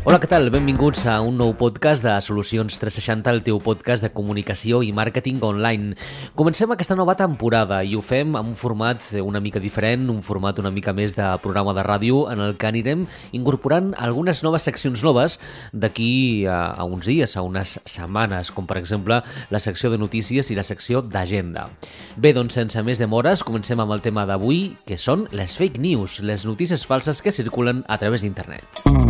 Hola, què tal? Benvinguts a un nou podcast de Solucions 360, el teu podcast de comunicació i màrqueting online. Comencem aquesta nova temporada i ho fem amb un format una mica diferent, un format una mica més de programa de ràdio en el que anirem incorporant algunes noves seccions noves d'aquí a, a uns dies, a unes setmanes, com per exemple la secció de notícies i la secció d'agenda. Bé, doncs sense més demores, comencem amb el tema d'avui, que són les fake news, les notícies falses que circulen a través d'internet.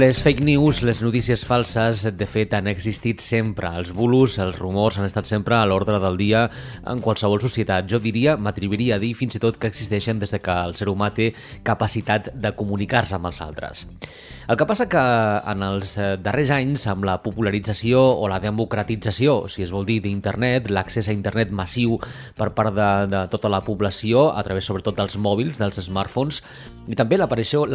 Les fake news, les notícies falses, de fet, han existit sempre. Els bulos, els rumors han estat sempre a l'ordre del dia en qualsevol societat. Jo diria, m'atreviria a dir fins i tot que existeixen des de que el ser humà té capacitat de comunicar-se amb els altres. El que passa que en els eh, darrers anys, amb la popularització o la democratització, si es vol dir, d'internet, l'accés a internet massiu per part de, de tota la població, a través sobretot dels mòbils, dels smartphones, i també l'aparició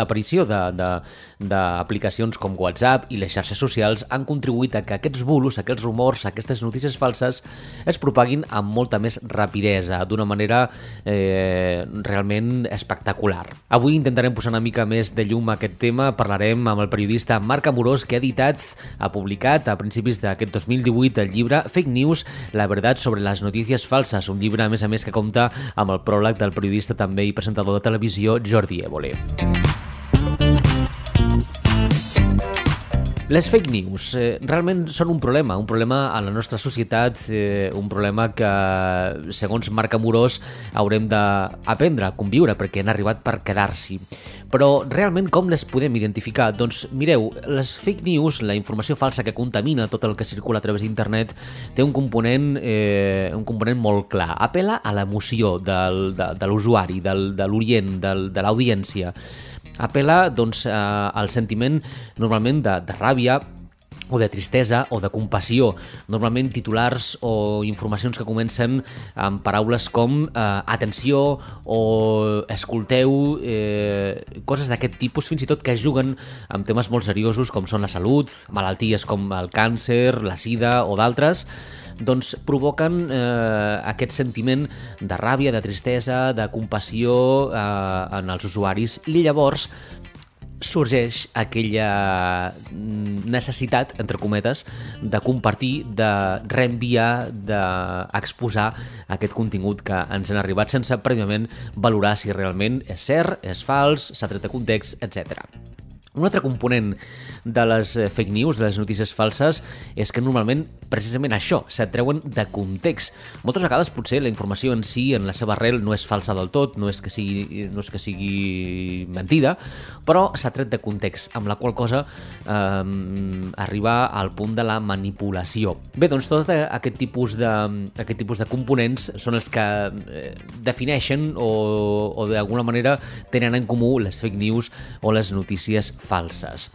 d'aplicacions com WhatsApp i les xarxes socials han contribuït a que aquests bulos, aquests rumors, aquestes notícies falses es propaguin amb molta més rapidesa, d'una manera eh, realment espectacular. Avui intentarem posar una mica més de llum a aquest tema, parlarem amb el periodista Marc Amorós, que ha editat, ha publicat a principis d'aquest 2018 el llibre Fake News, la veritat sobre les notícies falses, un llibre, a més a més, que compta amb el pròleg del periodista també i presentador de televisió Jordi Évole. Les fake news eh, realment són un problema, un problema a la nostra societat, eh, un problema que, segons Marc Amorós, haurem d'aprendre a conviure perquè han arribat per quedar-s'hi. Però realment com les podem identificar? Doncs mireu, les fake news, la informació falsa que contamina tot el que circula a través d'internet, té un component, eh, un component molt clar. Apela a l'emoció de, l'usuari, de l'orient, de l'audiència apel·la doncs, eh, al sentiment normalment de, de ràbia, o de tristesa o de compassió. Normalment titulars o informacions que comencen amb paraules com eh, atenció o escolteu, eh, coses d'aquest tipus, fins i tot que es juguen amb temes molt seriosos com són la salut, malalties com el càncer, la sida o d'altres, doncs provoquen eh, aquest sentiment de ràbia, de tristesa, de compassió eh, en els usuaris i llavors sorgeix aquella mm, necessitat, entre cometes, de compartir, de reenviar, d'exposar aquest contingut que ens han arribat sense prèviament valorar si realment és cert, és fals, s'ha tret de context, etc. Un altre component de les eh, fake news, de les notícies falses, és que normalment precisament això, s'atreuen de context. Moltes vegades potser la informació en si, en la seva arrel, no és falsa del tot, no és que sigui, no és que sigui mentida, però s'ha tret de context, amb la qual cosa eh, arriba al punt de la manipulació. Bé, doncs tot aquest tipus de, aquest tipus de components són els que eh, defineixen o, o d'alguna manera tenen en comú les fake news o les notícies falses.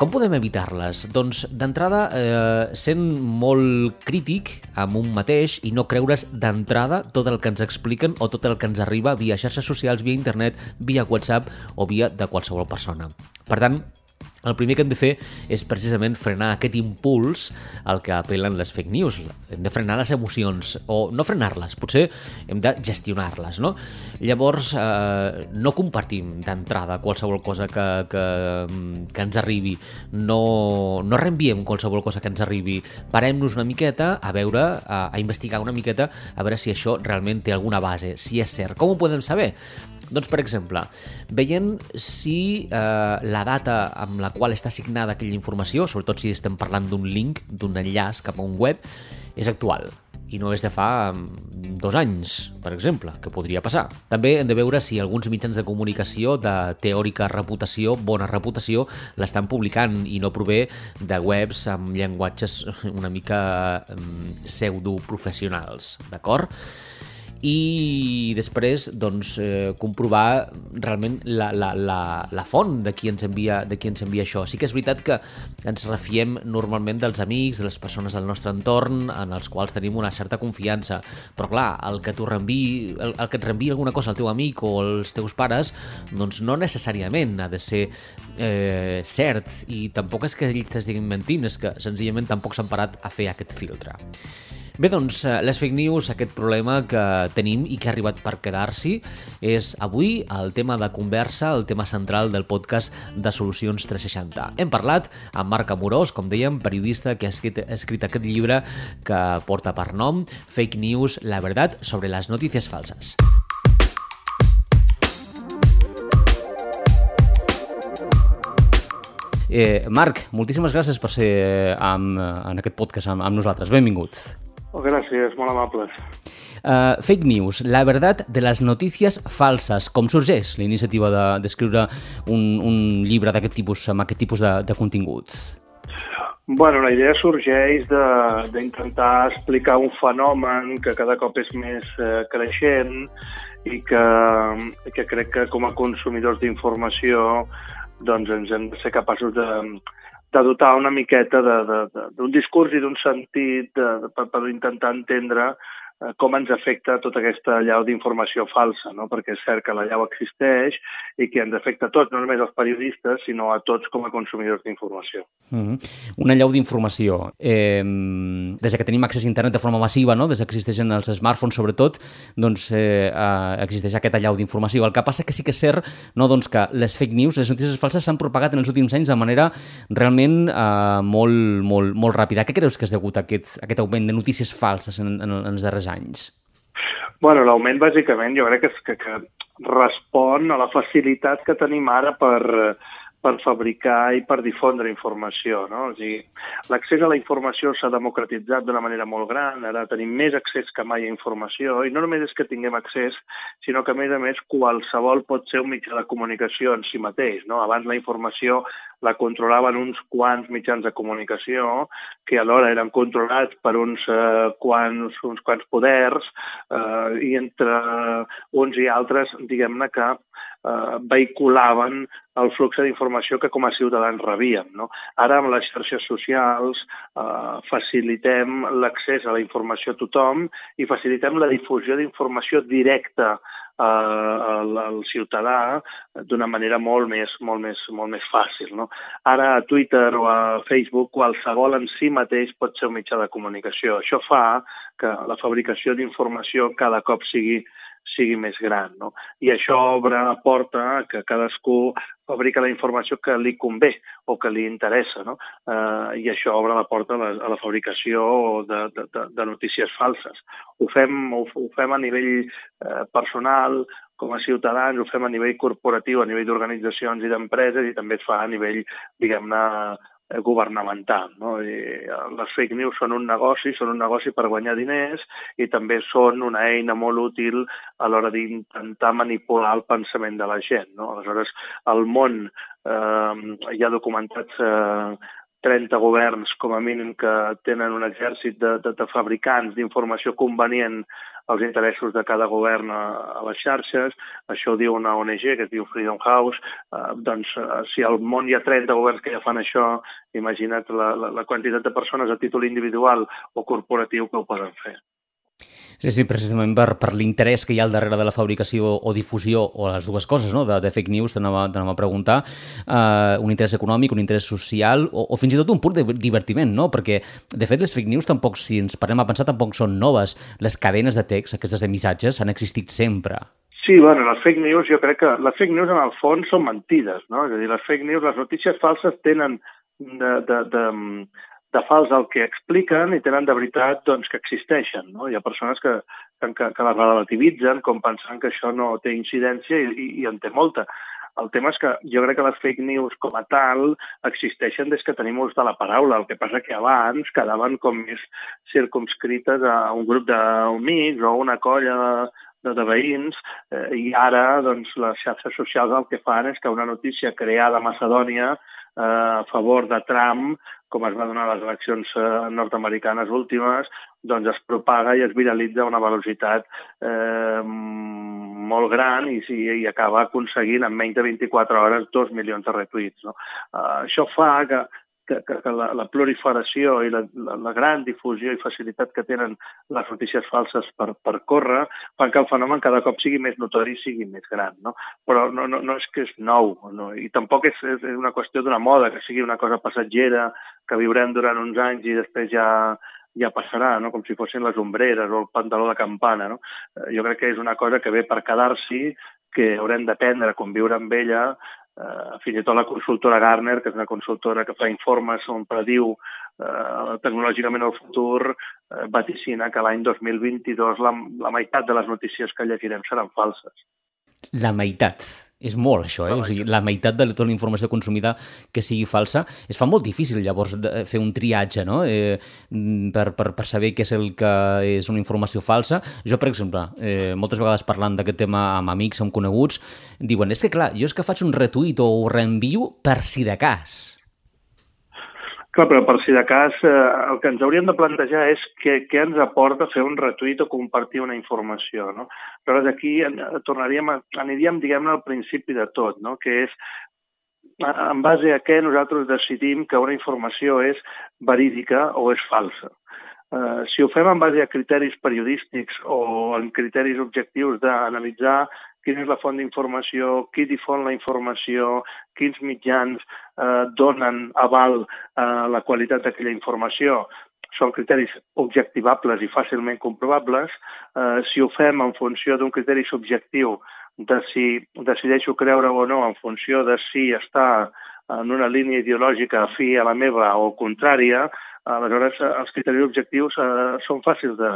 Com podem evitar-les? Doncs d'entrada eh, sent molt crític amb un mateix i no creure's d'entrada tot el que ens expliquen o tot el que ens arriba via xarxes socials, via internet, via WhatsApp o via de qualsevol persona. Per tant, el primer que hem de fer és precisament frenar aquest impuls al que apel·len les fake news. Hem de frenar les emocions, o no frenar-les, potser hem de gestionar-les, no? Llavors, eh, no compartim d'entrada qualsevol cosa que, que, que ens arribi, no, no reenviem qualsevol cosa que ens arribi, parem-nos una miqueta a veure, a, a investigar una miqueta, a veure si això realment té alguna base, si és cert. Com ho podem saber? Doncs, per exemple, veient si eh, la data amb la qual està assignada aquella informació, sobretot si estem parlant d'un link, d'un enllaç cap a un web, és actual i no és de fa mm, dos anys, per exemple, que podria passar. També hem de veure si alguns mitjans de comunicació de teòrica reputació, bona reputació, l'estan publicant i no prové de webs amb llenguatges una mica mm, pseudoprofessionals, d'acord? I després doncs, eh, comprovar realment la, la, la, la font de qui, ens envia, de qui ens envia això. Sí que és veritat que ens refiem normalment dels amics, de les persones del nostre entorn en els quals tenim una certa confiança, però clar, el que, tu reenviï, el, el que et reenviï alguna cosa al teu amic o als teus pares doncs no necessàriament ha de ser eh, cert i tampoc és que ells t'estiguin mentint, és que senzillament tampoc s'han parat a fer aquest filtre. Bé, doncs, eh, les fake news, aquest problema que tenim i que ha arribat per quedar-s'hi, és avui el tema de conversa, el tema central del podcast de Solucions 360. Hem parlat amb Marc Amorós, com dèiem, periodista que ha escrit, ha escrit aquest llibre que porta per nom Fake News, la veritat sobre les notícies falses. Eh, Marc, moltíssimes gràcies per ser amb, en aquest podcast amb, amb nosaltres. Benvingut. Oh, gràcies, molt amables. Uh, fake news, la verdad de les notícies falses. Com sorgeix la iniciativa d'escriure de, un, un llibre d'aquest tipus, amb aquest tipus de, de continguts? Bueno, la idea sorgeix d'intentar explicar un fenomen que cada cop és més eh, creixent i que, que crec que com a consumidors d'informació doncs ens hem de ser capaços de, de dotar una miqueta d'un discurs i d'un sentit de, de, per, per intentar entendre com ens afecta tota aquesta llau d'informació falsa, no? perquè és cert que la llau existeix i que ens afecta a tots, no només als periodistes, sinó a tots com a consumidors d'informació. Mm -hmm. Una llau d'informació. Eh, des que tenim accés a internet de forma massiva, no? des que existeixen els smartphones sobretot, doncs eh, eh, existeix aquesta llau d'informació. El que passa que sí que és cert no? doncs que les fake news, les notícies falses s'han propagat en els últims anys de manera realment eh, molt, molt, molt ràpida. Què creus que és degut a aquest, a aquest augment de notícies falses en, en, en els darrers anys? Bueno, l'augment bàsicament jo crec que, que, que respon a la facilitat que tenim ara per, per fabricar i per difondre informació. No? O sigui, l'accés a la informació s'ha democratitzat d'una manera molt gran, ara tenim més accés que mai a informació, i no només és que tinguem accés, sinó que, a més a més, qualsevol pot ser un mitjà de comunicació en si mateix. No? Abans la informació la controlaven uns quants mitjans de comunicació que alhora eren controlats per uns, eh, quants, uns quants poders eh, i entre uns i altres, diguem-ne que eh, vehiculaven el flux d'informació que com a ciutadans rebíem. No? Ara, amb les xarxes socials, eh, facilitem l'accés a la informació a tothom i facilitem la difusió d'informació directa eh, al, al ciutadà d'una manera molt més, molt, més, molt més fàcil. No? Ara a Twitter o a Facebook qualsevol en si mateix pot ser un mitjà de comunicació. Això fa que la fabricació d'informació cada cop sigui sigui més gran. No? I això obre la porta que cadascú fabrica la informació que li convé o que li interessa. No? Eh, I això obre la porta a la, a la fabricació de, de, de notícies falses. Ho fem, ho, ho fem a nivell eh, personal, com a ciutadans, ho fem a nivell corporatiu, a nivell d'organitzacions i d'empreses i també es fa a nivell, diguem-ne, governamental. No? I eh, les fake news són un negoci, són un negoci per guanyar diners i també són una eina molt útil a l'hora d'intentar manipular el pensament de la gent. No? Aleshores, al món eh, hi ha documentats eh, 30 governs, com a mínim, que tenen un exèrcit de, de, de fabricants d'informació convenient als interessos de cada govern a, a les xarxes. Això ho diu una ONG que es diu Freedom House. Eh, doncs, eh, si al món hi ha 30 governs que ja fan això, imagina't la, la, la quantitat de persones a títol individual o corporatiu que ho poden fer. Sí, sí, precisament per, per l'interès que hi ha al darrere de la fabricació o difusió, o les dues coses, no? de, de fake news, t'anava a preguntar, uh, un interès econòmic, un interès social, o, o fins i tot un punt de divertiment, no? perquè, de fet, les fake news tampoc, si ens parem a pensar, tampoc són noves. Les cadenes de text, aquestes de missatges, han existit sempre. Sí, bueno, les fake news, jo crec que les fake news en el fons són mentides, no? És a dir, les fake news, les notícies falses tenen de, de, de, de fals el que expliquen i tenen de veritat doncs, que existeixen. No? Hi ha persones que, que, que les relativitzen com pensant que això no té incidència i, i, i en té molta. El tema és que jo crec que les fake news com a tal existeixen des que tenim ús de la paraula. El que passa que abans quedaven com més circumscrites a un grup d'amics o una colla de, de, veïns eh, i ara doncs, les xarxes socials el que fan és que una notícia creada a Macedònia a favor de Trump com es va donar a les eleccions eh, nord-americanes últimes, doncs es propaga i es viralitza a una velocitat eh, molt gran i, i, acaba aconseguint en menys de 24 hores dos milions de retuits. No? Uh, això fa que, que, que, que la, la proliferació i la, la, la gran difusió i facilitat que tenen les notícies falses per, per córrer fan que el fenomen cada cop sigui més notori i sigui més gran. No? Però no, no, no és que és nou, no? i tampoc és, és una qüestió d'una moda, que sigui una cosa passatgera, que viurem durant uns anys i després ja ja passarà, no? com si fossin les ombreres o el pantaló de campana. No? Eh, jo crec que és una cosa que ve per quedar-s'hi, que haurem d'aprendre a conviure amb ella, eh, fins i tot la consultora Garner, que és una consultora que fa informes on prediu eh, tecnològicament el futur, eh, vaticina que l'any 2022 la, la meitat de les notícies que llegirem seran falses. La meitat. És molt, això, eh? O sigui, la meitat de tota la informació consumida que sigui falsa. Es fa molt difícil, llavors, de fer un triatge, no?, eh, per, per, per saber què és el que és una informació falsa. Jo, per exemple, eh, moltes vegades parlant d'aquest tema amb amics, amb coneguts, diuen, és que clar, jo és que faig un retuit o ho reenvio per si de cas. Clar, però per si de cas, eh, el que ens hauríem de plantejar és què, què ens aporta fer un retuit o compartir una informació, no? Aleshores, aquí tornaríem a, aniríem, diguem-ne, al principi de tot, no? que és en base a què nosaltres decidim que una informació és verídica o és falsa. Uh, si ho fem en base a criteris periodístics o en criteris objectius d'analitzar quina és la font d'informació, qui difon la informació, quins mitjans eh, donen aval a la qualitat d'aquella informació. Són criteris objectivables i fàcilment comprovables. Eh, si ho fem en funció d'un criteri subjectiu de si decideixo creure o no en funció de si està en una línia ideològica afí a la meva o contrària, aleshores els criteris objectius eh, són fàcils de,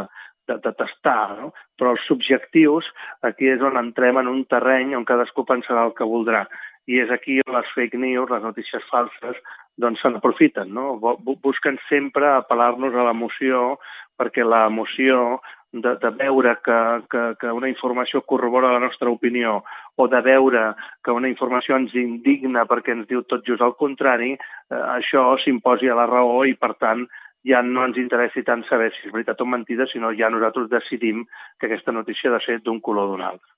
de, de tastar, no? però els subjectius, aquí és on entrem en un terreny on cadascú pensarà el que voldrà. I és aquí on les fake news, les notícies falses, doncs se n'aprofiten, no? Busquen sempre apel·lar-nos a l'emoció, perquè l'emoció de, de veure que, que, que una informació corrobora la nostra opinió o de veure que una informació ens indigna perquè ens diu tot just el contrari, eh, això s'imposi a la raó i, per tant, ja no ens interessi tant saber si és veritat o mentida, sinó ja nosaltres decidim que aquesta notícia ha de ser d'un color o d'un altre.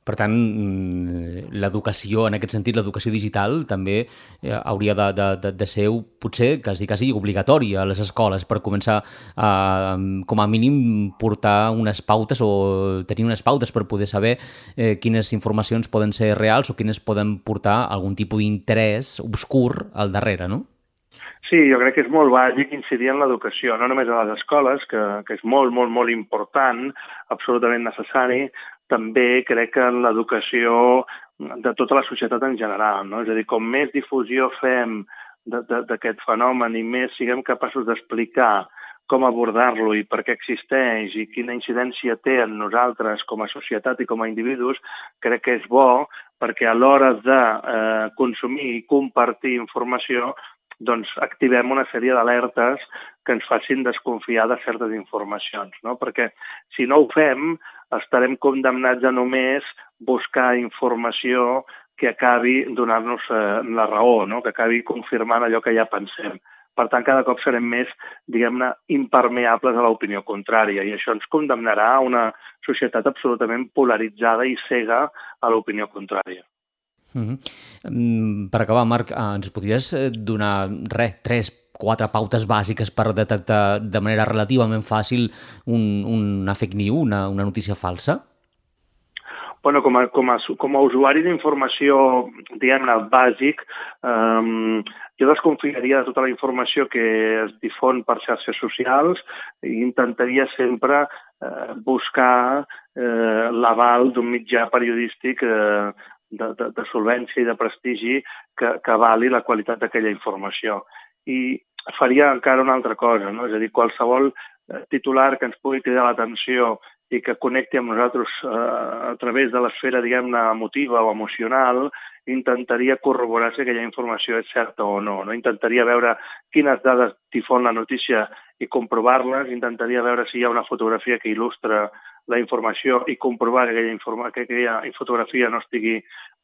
Per tant, mm, l'educació, en aquest sentit, l'educació digital també eh, hauria de, de, de, de ser potser quasi, quasi obligatòria a les escoles per començar a, com a mínim, portar unes pautes o tenir unes pautes per poder saber eh, quines informacions poden ser reals o quines poden portar algun tipus d'interès obscur al darrere, no? Sí, jo crec que és molt bàsic incidir en l'educació, no només a les escoles, que, que és molt, molt, molt important, absolutament necessari, també crec que en l'educació de tota la societat en general. No? És a dir, com més difusió fem d'aquest fenomen i més siguem capaços d'explicar com abordar-lo i per què existeix i quina incidència té en nosaltres com a societat i com a individus, crec que és bo perquè a l'hora de eh, consumir i compartir informació doncs activem una sèrie d'alertes que ens facin desconfiar de certes informacions, no? perquè si no ho fem estarem condemnats a només buscar informació que acabi donant-nos eh, la raó, no? que acabi confirmant allò que ja pensem. Per tant, cada cop serem més, diguem-ne, impermeables a l'opinió contrària i això ens condemnarà a una societat absolutament polaritzada i cega a l'opinió contrària. Mm -hmm. Per acabar, Marc, eh, ens podries eh, donar, res, tres, quatre pautes bàsiques per detectar de manera relativament fàcil un, una fake news, una, una notícia falsa? bueno, com a, com a, com a usuari d'informació, diguem-ne, bàsic, eh, jo desconfiaria de tota la informació que es difon per xarxes socials i intentaria sempre eh, buscar eh, l'aval d'un mitjà periodístic eh, de, de, de solvència i de prestigi que, que vali la qualitat d'aquella informació. I faria encara una altra cosa, no? és a dir, qualsevol eh, titular que ens pugui cridar l'atenció i que connecti amb nosaltres eh, a través de l'esfera, diguem-ne, emotiva o emocional, intentaria corroborar si aquella informació és certa o no. no? Intentaria veure quines dades difon la notícia i comprovar-les, intentaria veure si hi ha una fotografia que il·lustra la informació i comprovar que aquella, informa, que aquella fotografia no estigui,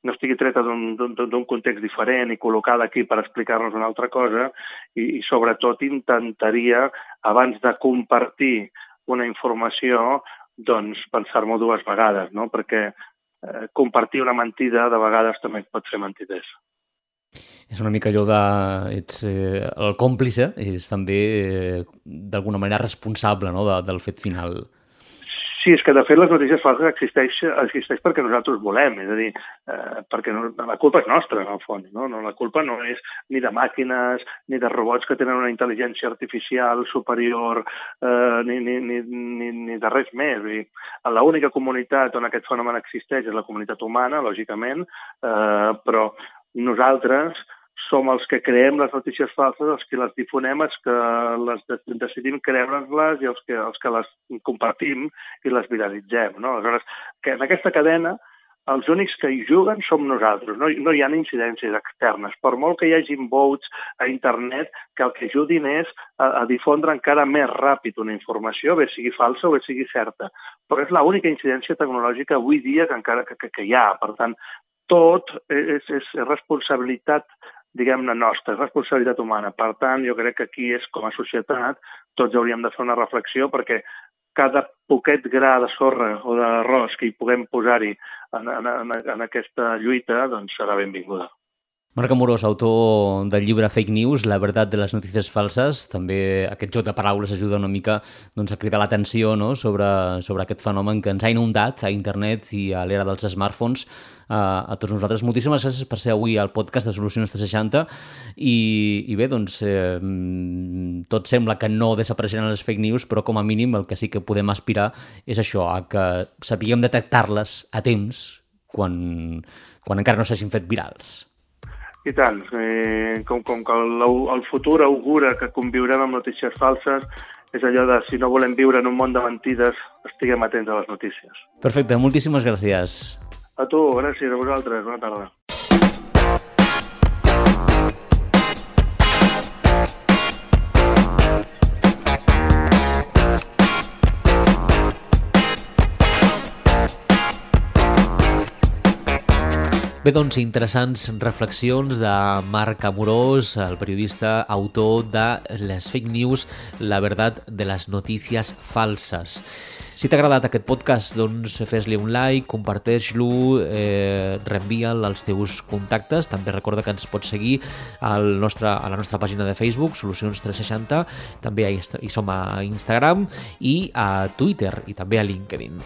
no estigui treta d'un context diferent i col·locada aquí per explicar-nos una altra cosa i, i sobretot intentaria, abans de compartir una informació, doncs pensar-m'ho dues vegades, no? perquè eh, compartir una mentida de vegades també pot ser mentiders. És una mica allò de... ets eh, el còmplice, és també eh, d'alguna manera responsable no? de, del fet final. Sí, és que de fet les notícies falses existeix, existeix perquè nosaltres volem, és a dir, eh, perquè no, la culpa és nostra, en el fons, no? no? La culpa no és ni de màquines, ni de robots que tenen una intel·ligència artificial superior, eh, ni, ni, ni, ni, ni de res més. L'única comunitat on aquest fenomen existeix és la comunitat humana, lògicament, eh, però nosaltres som els que creem les notícies falses, els que les difonem, els que les decidim creure-les i els que, els que les compartim i les viralitzem. No? Aleshores, que en aquesta cadena els únics que hi juguen som nosaltres, no, no hi ha incidències externes. Per molt que hi hagi votes a internet, que el que ajudin és a, a difondre encara més ràpid una informació, bé sigui falsa o bé sigui certa. Però és l'única incidència tecnològica avui dia que encara que, que, que hi ha. Per tant, tot és, és responsabilitat diguem-ne, nostra, és responsabilitat humana. Per tant, jo crec que aquí és, com a societat, tots hauríem de fer una reflexió perquè cada poquet gra de sorra o d'arròs que hi puguem posar-hi en, en, en aquesta lluita, doncs serà benvinguda. Marc Amorós, autor del llibre Fake News, la veritat de les notícies falses, també aquest joc de paraules ajuda una mica doncs, a cridar l'atenció no? sobre, sobre aquest fenomen que ens ha inundat a internet i a l'era dels smartphones a, a tots nosaltres. Moltíssimes gràcies per ser avui al podcast de Solucions 360 i, i bé, doncs eh, tot sembla que no desapareixeran les fake news, però com a mínim el que sí que podem aspirar és això, a que sapiguem detectar-les a temps quan, quan encara no s'hagin fet virals. I tant, eh, com, com que el, el futur augura que conviurem amb notícies falses, és allò de si no volem viure en un món de mentides, estiguem atents a les notícies. Perfecte, moltíssimes gràcies. A tu, gràcies a vosaltres, bona tarda. Bé, doncs, interessants reflexions de Marc Amorós, el periodista, autor de les fake news, la veritat de les notícies falses. Si t'ha agradat aquest podcast, doncs fes-li un like, comparteix-lo, eh, reenvia'l als teus contactes. També recorda que ens pots seguir al nostre, a la nostra pàgina de Facebook, Solucions 360, també hi, som a Instagram i a Twitter i també a LinkedIn.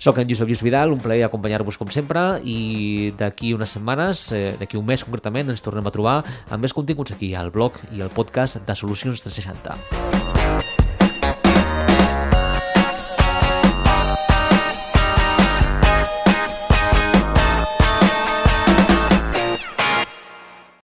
Soc en Josep Lluís Vidal, un plaer acompanyar-vos com sempre i d'aquí unes setmanes, eh, d'aquí un mes concretament, ens tornem a trobar amb més continguts aquí al blog i al podcast de Solucions 360.